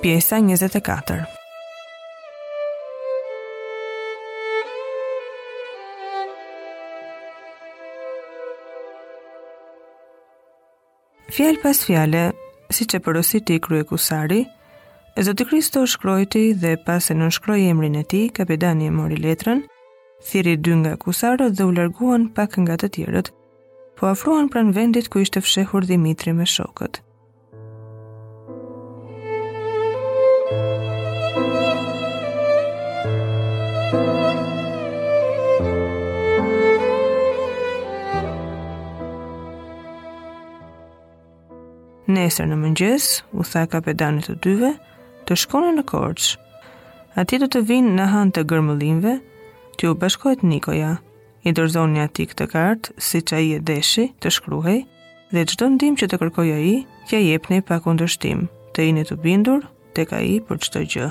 Pjesa 24 Fjalë pas fjale, siç e porositi kryekusari, Zoti Kristo shkroi dhe pas e nënshkroi emrin e tij, kapedani e mori letrën, thirri dy nga kusarët dhe u larguan pak nga të tjerët, po u afruan pranë vendit ku ishte fshehur Dhimitri me shokët. nesër në mëngjes, u tha kapedani të dyve, të shkoni në Korçë. Aty do të vijë në han të Gërmënlinjve, t'ju bashkohet Nikoja. I dorëzoni atij këtë kartë, siç ai e deshi të shkruhej, dhe çdo ndihmë që të kërkojë ai, t'ia jepni pa kundërshtim, të jeni të bindur tek ai për çdo gjë.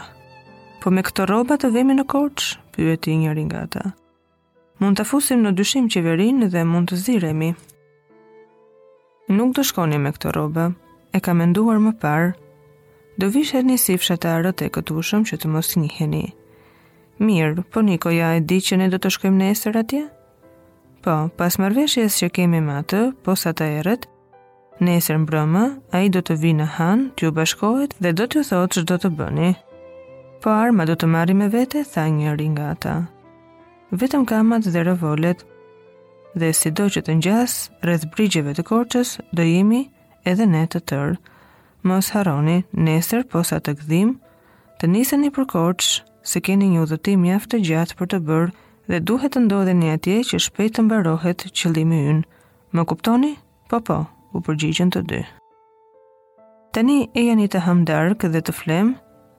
Po me këto rroba të vemi në Korçë? pyeti njëri nga ata. Mund ta fusim në dyshim qeverinë dhe mund të zihemi. Nuk do shkoni me këto rroba. E ka menduar më parë. Do visheni si fshatarët e këtushëm që të mos njiheni. Mirë, po Nikoja e di që ne do të shkojmë nesër atje? Po, pas marrëveshjes që kemi me atë, posa të erret, nesër mbrëma, ai do të vijë në han, t'ju bashkohet dhe do t'ju thotë ç'do të bëni. Po armë do të marrim me vete, tha njëri nga ata. Vetëm kamat dhe revolet dhe sido që të ngjasë rreth brigjeve të Korçës do jemi edhe ne të tërë. Mos harroni, nesër posa të gdhijë, të niseni për Korçë, se keni një udhëtim mjaft të gjatë për të bërë dhe duhet të ndodheni atje që shpejt të mbarohet qëllimi ynë. Më kuptoni? Po po, u përgjigjën të dy. Tani ejani të hamë darkë dhe të flemë,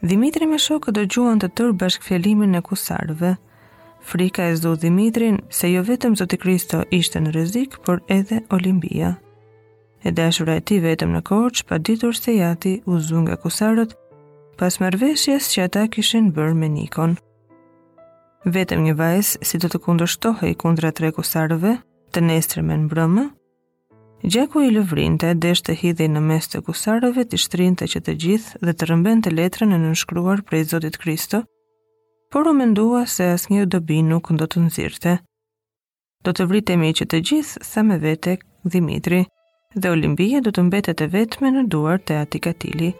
Dhimitri me shokë dëgjuan të tërë bashkëfjalimin e kusarëve. Frika e zu Dhimitrin se jo vetëm Zoti Kristo ishte në rrezik, por edhe Olimbia. E dashura e tij vetëm në Korçë pa ditur se i ati u zu nga kusarët pas marrëveshjes që ata kishin bërë me Nikon. Vetëm një vajzë si do të kundërshtohej kundra tre kusarëve të nesërmen mbrëmë, Gjaku i lëvrinte, desh të hidhej në mes të kusarëve, t'i shtrinte që të gjithë dhe të rrëmbente letrën e nënshkruar prej Zotit Kristo, por u mendua se asnjë dobi nuk do të nxirrte. Do të vritemi që të gjithë, tha me vete Dhimitri, dhe Olimbia do të mbetet e vetme në duar të atij katili.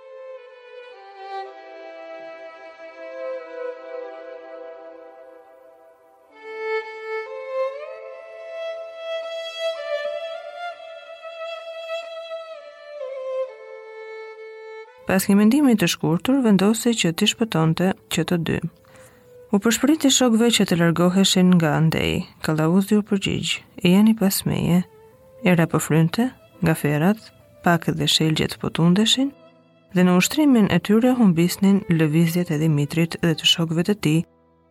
Pas një mendimi të shkurtur, vendosi që t'i shpëtonte që të dy. U përshpriti shokëve që të largoheshin nga andej. Kallauzi u përgjigj: "Ejani pas meje." Era po frynte nga ferrat, pak dhe shelgjet po tundeshin dhe në ushtrimin e tyre humbisnin lëvizjet e Dimitrit dhe të shokëve të tij,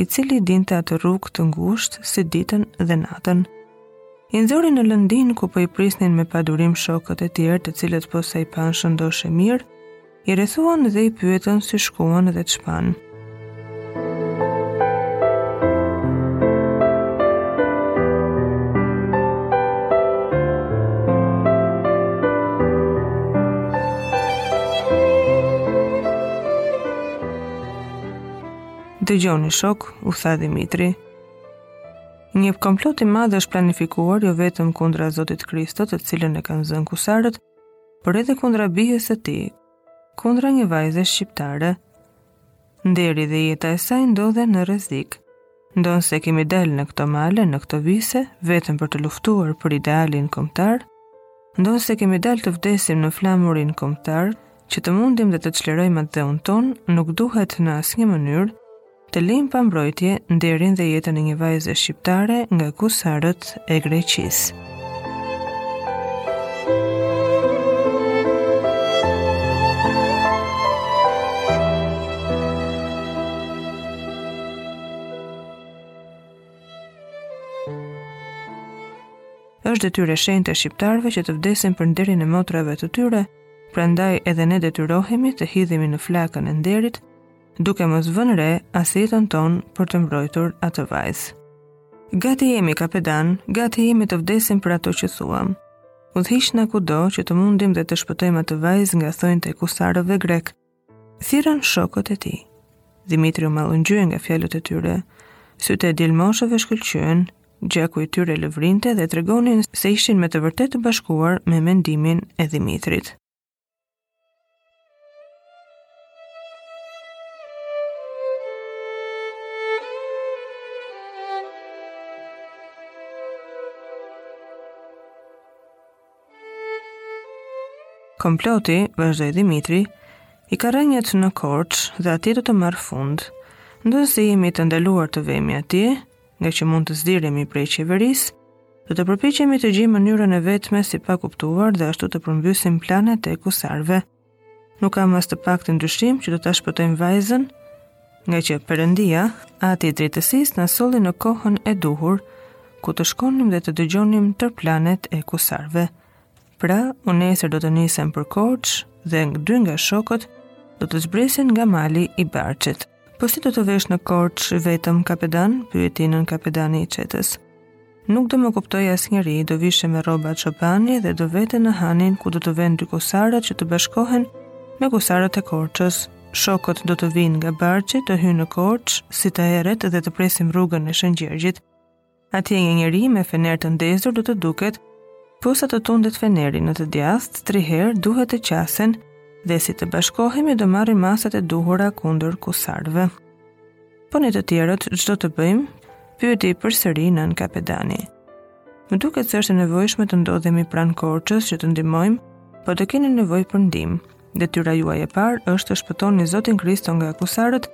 i cili dinte atë rrugë të ngushtë si ditën dhe natën. I nxori në lëndinë ku po i prisnin me padurim shokët e tjerë, të cilët posa i panë shëndoshë e mirë, i rrethuan dhe i pyetën si shkuan dhe ç'panë. Dëgjoni, shokë, u tha Dimitri. Një komplot i madh është planifikuar jo vetëm kundra zotit Kristo, të cilin e kanë zënë kusarët, por edhe kundra bijës së tij, kundra një vajze shqiptare. Nderi dhe jeta e saj ndodhen në rrezik. Ndonëse kemi dalë në këto male, në këto vise, vetëm për të luftuar për idealin kombëtar, Ndonëse kemi dalë të vdesim në flamurin kombëtar, që të mundim dhe të çlirojmë atdheun tonë, nuk duhet në asnjë mënyrë të lëmë pa mbrojtje nderin dhe jetën e një vajze shqiptare nga kusarët e Greqisë. Është detyrë e shenjtë e shqiptarëve që të vdesin për nderin e motrave të tyre, prandaj edhe ne detyrohemi të hidhemi në flakën e nderit, duke mos vënë re as jetën tonë për të mbrojtur atë vajzë. Gati jemi kapedan, gati jemi të vdesim për ato që thua. Udhëhiqna kudo që të mundim dhe të shpëtojmë atë vajzë nga thonjtë e kusarëve grekë, Thirrën shokët e tij. Dhimitri u mallëngjye nga fjalët e tyre, sytë e djelmoshave shkëlqyen, gjaku i tyre lëvrinte dhe tregonin se ishin me të vërtetë të bashkuar me mendimin e Dhimitrit. Komploti, vazhdoi Dimitri, i ka rrënjët në Korçë dhe atje do të marrë fund. Ndonëse jemi të ndaluar të vemi atje, ngaqë mund të ndihemi prej qeverisë, do të përpiqemi të gjejmë mënyrën e vetme si pa kuptuar dhe ashtu të përmbysim planet e kusarëve. Nuk kam as të pakën dyshim që do ta shpëtojmë vajzën, ngaqë Perëndia, Ati i drejtësisë, na solli në kohën e duhur, ku të shkonim dhe të dëgjonim tërë planet e kusarëve. Pra, unë nesër do të nisem për Korçë dhe dy nga shokët do të zbresin nga mali i Barçit. Po si do të vesh në Korçë vetëm kapedan, pyeti nënkapedani i çetës. Nuk do më kuptojë asnjeri, do vishem me rroba çobani dhe do vete në hanin ku do të venë dy kusarët që të bashkohen me kusarët e Korçës. Shokët do të vijnë nga Barçi, të hyjnë në Korçë, si të erret dhe të presim rrugën e Shën Gjergjit. Atje një njeri me fener të ndezur do të duket, posa të tundet feneri në të djathtë, tri herë duhet të qasen dhe si të bashkohemi do marrim masat e duhura kundër kusarëve. Po ne të tjerët ç'do të bëjmë? Pyeti përsëri nënkapedani. Më duket se është e nevojshme të ndodhemi pranë Korçës që të ndihmojmë, po të keni nevojë për ndihmë. Detyra juaj e parë është të shpëtoni Zotin Kristo nga kusarët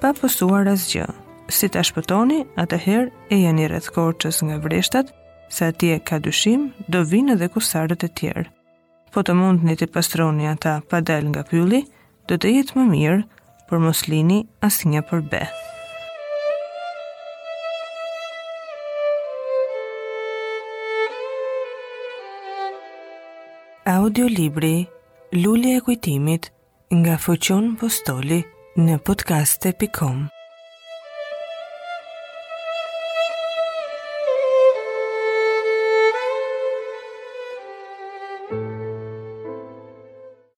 pa pësuar asgjë. Si ta shpëtoni, atëherë ejani rreth Korçës nga vreshtat, se atje ka dyshim, do vijnë dhe kusarët e tjerë. Po të mundni t'i pastroni ata pa dalë nga pylli, do të jetë më mirë, por mos lini asnjë për be. Audiolibri Lulja e kujtimit nga Foqion Postoli në podcaste.com